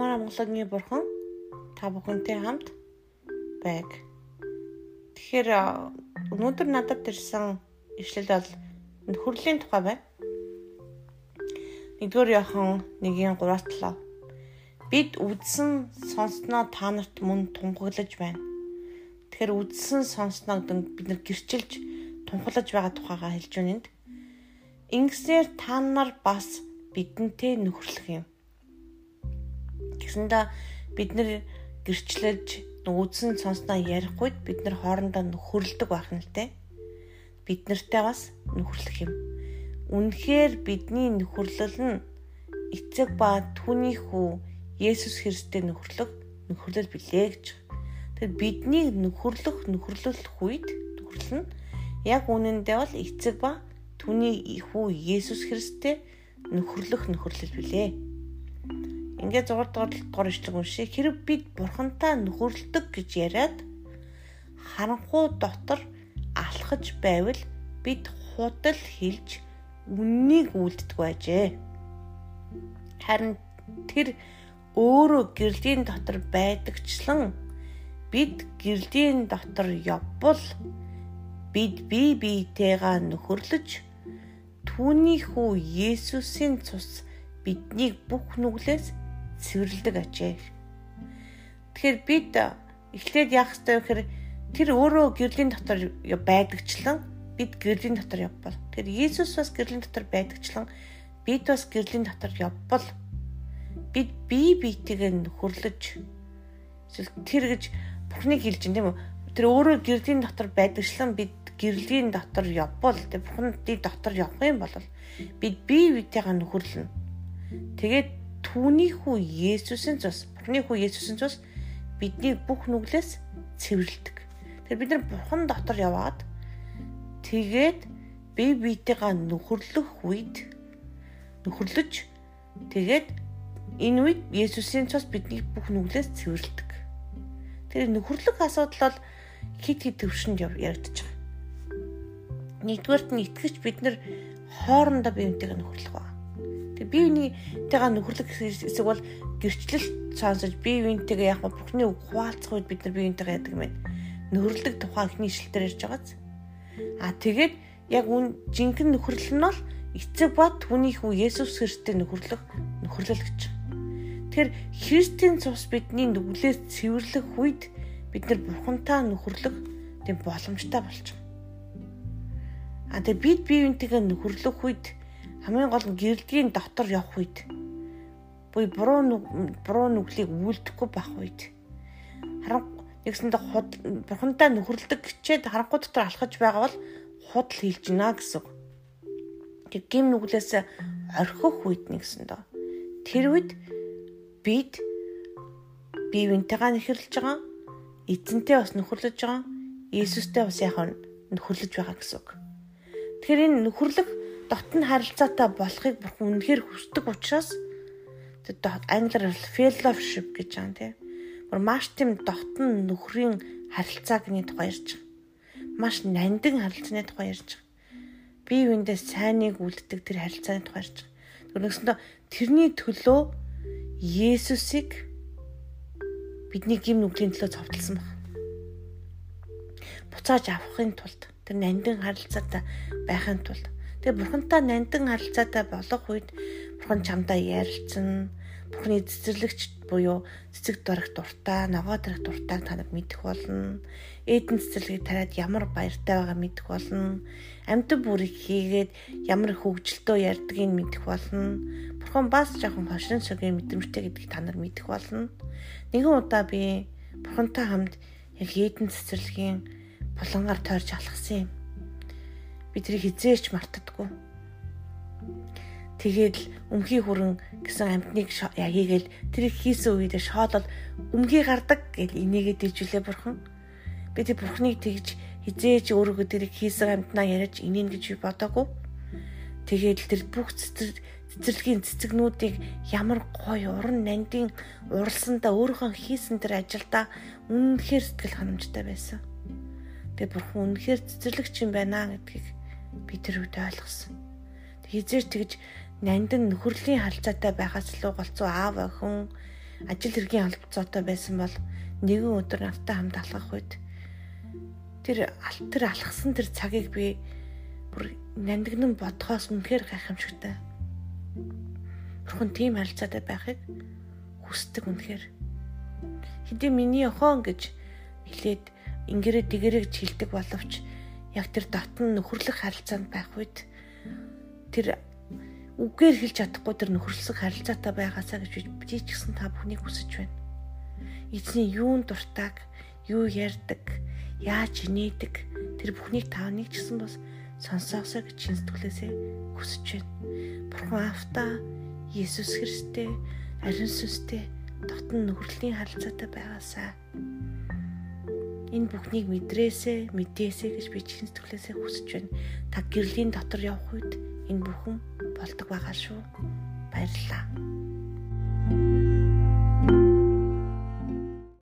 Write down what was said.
Амар Монголын бурхан та бүхэнтэй хамт байг. Тэгэхээр өнөөдөр надад ирсэн ишлэл бол нөхөрлийн тухай байна. Нэгдүгээр яхан 1:3-7. Бид үдсэн сонссноо та нарт мөн тунхаглаж байна. Тэгэхээр үдсэн сонссноо бид нар гэрчилж тунхаглаж байгаа тухайгаа хэлж энд. Ингэснээр та нар бас бидэнтэй нөхөрлөх юм Тэгсэндээ бид нэр гэрчлэлж нүүдсэн сонсноо ярих үед бид нар хоорондоо нөхөрлөдөг байх нь л те. Бид нартай бас нөхөрлөх юм. Үнэхээр бидний нөхөрлөл нь эцэг ба түүний хүү Есүс Христтэй нөхөрлөх нөхөрлөл билээ гэж. Тэгэхээр бидний нөхөрлөх нөхөрлөх үед нөхөрлөл нь яг үнэндээ бол эцэг ба түүний хүү Есүс Христтэй нөхөрлөх нөхөрлөл билээ. Ингээд 6 дугаар ишлэг уншия. Хэрэг бид бурхантай нөхөрлөдөг гэж яриад харанхуу дотор алхаж байвал бид худал хэлж үннийг үлддэг байжээ. Харин тэр өөрөө гэрлийн дотор байдагчлан бид гэрлийн дотор явбал бид бие биетэйгээ нөхөрлөж түүний хүү Есүсийн цус биднийг бүх нүглээс цэвэрлдэг ажээ. Тэгэхээр бид эхлээд яах ёстой вэ гэхээр тэр өөрөө гэрлийн дотор байдагчлан бид гэрлийн дотор явбал. Тэгэхээр Иесус бас гэрлийн дотор байдагчлан бид бас гэрлийн дотор явбал бид бие биетэйгээ нөхөрлөж тэр гэж Бурхныг хэлж байна тийм үү? Тэр өөрөө гэрлийн дотор байдагчлан бид гэрлийн дотор явбал тэр Бурхны дотор явах юм бол бид бие биетэйгээ нөхөрлөнө. Тэгээд түүний хүү Есүсийн цус, Бурхны хүү Есүсийн цус бидний бүх нүглээс цэвэрлдэг. Тэгэхээр бид нар Бурхан дотор яваад тэгээд бие биетэйгээ нөхөрлөх үед нөхөрлөж тэгээд энэ үед Есүсийн цус бидний бүх нүглээс цэвэрлдэг. Тэр нөхөрлөх асуудал бол хит хит төвшөнд яригдчих. Нэгдүгээрт нь итгэж бид нар хоорондоо биеинтэйгээ нөхөрлөх ба. Тэг бие биенийтэйгээ нөхөрлөх хэсэг бол гэрчлэл сонсож бие биентэйгээ яг бүхний хуваалцах үед бид нар бие биентэйгээ яадаг юм байна. Нөхөрлөдөг тухай ихний ишлэлээр ярьж байгааз. А тэгээд яг үн жинхэнэ нөхөрлөл нь бол эцэг ба түүний хүү Есүс Христтэй нөхөрлөх нөхөрлөл гэж. Тэгэхээр Христийн цус бидний нүглээс цэвэрлэх үед бид нар бурхантай нөхөрлөх тийм боломжтой байгаа. А тэгээд бид бие биентэйгээ нөхөрлөх үед хамгийн гол нь гэрэлтгийн дотор явах үед буй буруу буруу нүглийг үлдэхгүй байх үед харан нэгсэндээ худ бурхантай нөхөрлөдөг гिचээд харанхуй дотор алхаж байгаа бол худал хийлж гинэ гэсэн. Тэг гим нүглээс орхих үед нэгсэндээ тэр үед бид бие биентэйгээ нөхөрлөж байгаа эзэнтэй бас нөхөрлөж байгаа Иесустэй бас яхаа нөхөрлөж байгаа гэсэн. Тэгэхээр энэ нөхөрлөх дотн харилцаатай болохыг бурхан үнэхээр хүсдэг учраас англиар fellowship гэж байгаа тийм. Гур маш тийм дотн нөхрийн харилцаагны тухай ярьж байгаа. Маш нандин харилцааны тухай ярьж байгаа. Бие биендээ сайныг үлддэг тэр харилцааны тухай ярьж байгаа. Тэгвэл тэрний төлөө Есүсийг бидний гим нүглийн төлөө цовдлсон баг. Буцааж авахын тулд тэр нандин харилцаатай байхын тулд Тэгээ бурхантай нандин харилцаатай болох үед бурхан чамдаа ярилцсан. Бурханы цэцэрлэгч буюу цэцэг дөрөх дуртай, ногоо дөрөх дуртайг танад мэдэх болно. Эдэн цэцэрлэгийг тариад ямар баяртай байгааг мэдэх болно. Амьд бүрийг хийгээд ямар хөвгөлтөө ярьдгийг мэдэх болно. Бурхан бас жоохон хошин сөгийн мэдрэмжтэй гэдгийг та нар мэдэх болно. Нэгэн удаа би бурхантай хамт яг эдэн цэцэрлэгийн булангаар тойрч алхсан юм би тэрийг хизээч мартдаггүй. Тэгээд л өмхий хүрэн гэсэн амтныг хийгээл тэрийг хийсэн үедээ шоолол өмхий гардаг гэж энийгээ дижүүлээ бурхан. Би тэр бурхныг тэгж хизээч өөрөөгөө тэрийг хийсэн амтнаа яриач инeen гэж би бодоагүй. Тэгээд л тэр бүх цэцэрлэгийн цэцэгнүүдийг ямар гоё уран нандин уралсандаа өөрийнхөө хийсэн тэр ажилдаа үнэнхээр сэтгэл ханамжтай байсан. Тэгээд бурхан үнэнхээр цэцэрлэгч юм байна гэдгийг би тэр үед ойлгосон. Хизээч тэгж нандин нөхөрлийн харилцаатай байхаас илүү голцоо аав охин ажил хэргийн албацоотой байсан бол нэгэн өдөр надтай хамт алхах үед тэр тэр алхсан тэр цагийг би бүр нандинан бодхоос үнэхээр гайхамшигтай. Бурхан тийм харилцаатай байхыг хүсдэг үнэхээр. Хэдий миний охин гэж хэлээд ингэрээ тэгэрэй гэж хэлдэг боловч яг тэр дотн нөхөрлөх харилцаанд байх үед тэр үгээр хэлж чадахгүй тэр нөхөрлөсөг харилцаатай байгаасаа гэж би ч гэсэн та бүхнийг хүсэж байна. Эзний юунд дуртаг, юу ярьдаг, яаж инээдэг тэр бүхнийг та нэг ч гэсэн бас сонсоосоо гэж чин сэтгүүлээсээ хүсэж байна. Бурхан автаа Есүс Христтэй ариун сүнстэй дотн нөхөрлөлийн харилцаатай байгаасаа энэ бүхнийг мэдрээсэ мэдээсэ гэж би чин сэтгүүлээсээ хүсэж байна. Та гэрлийн дотор явх үед энэ бүхэн болдог байгаа шүү. Баярлалаа.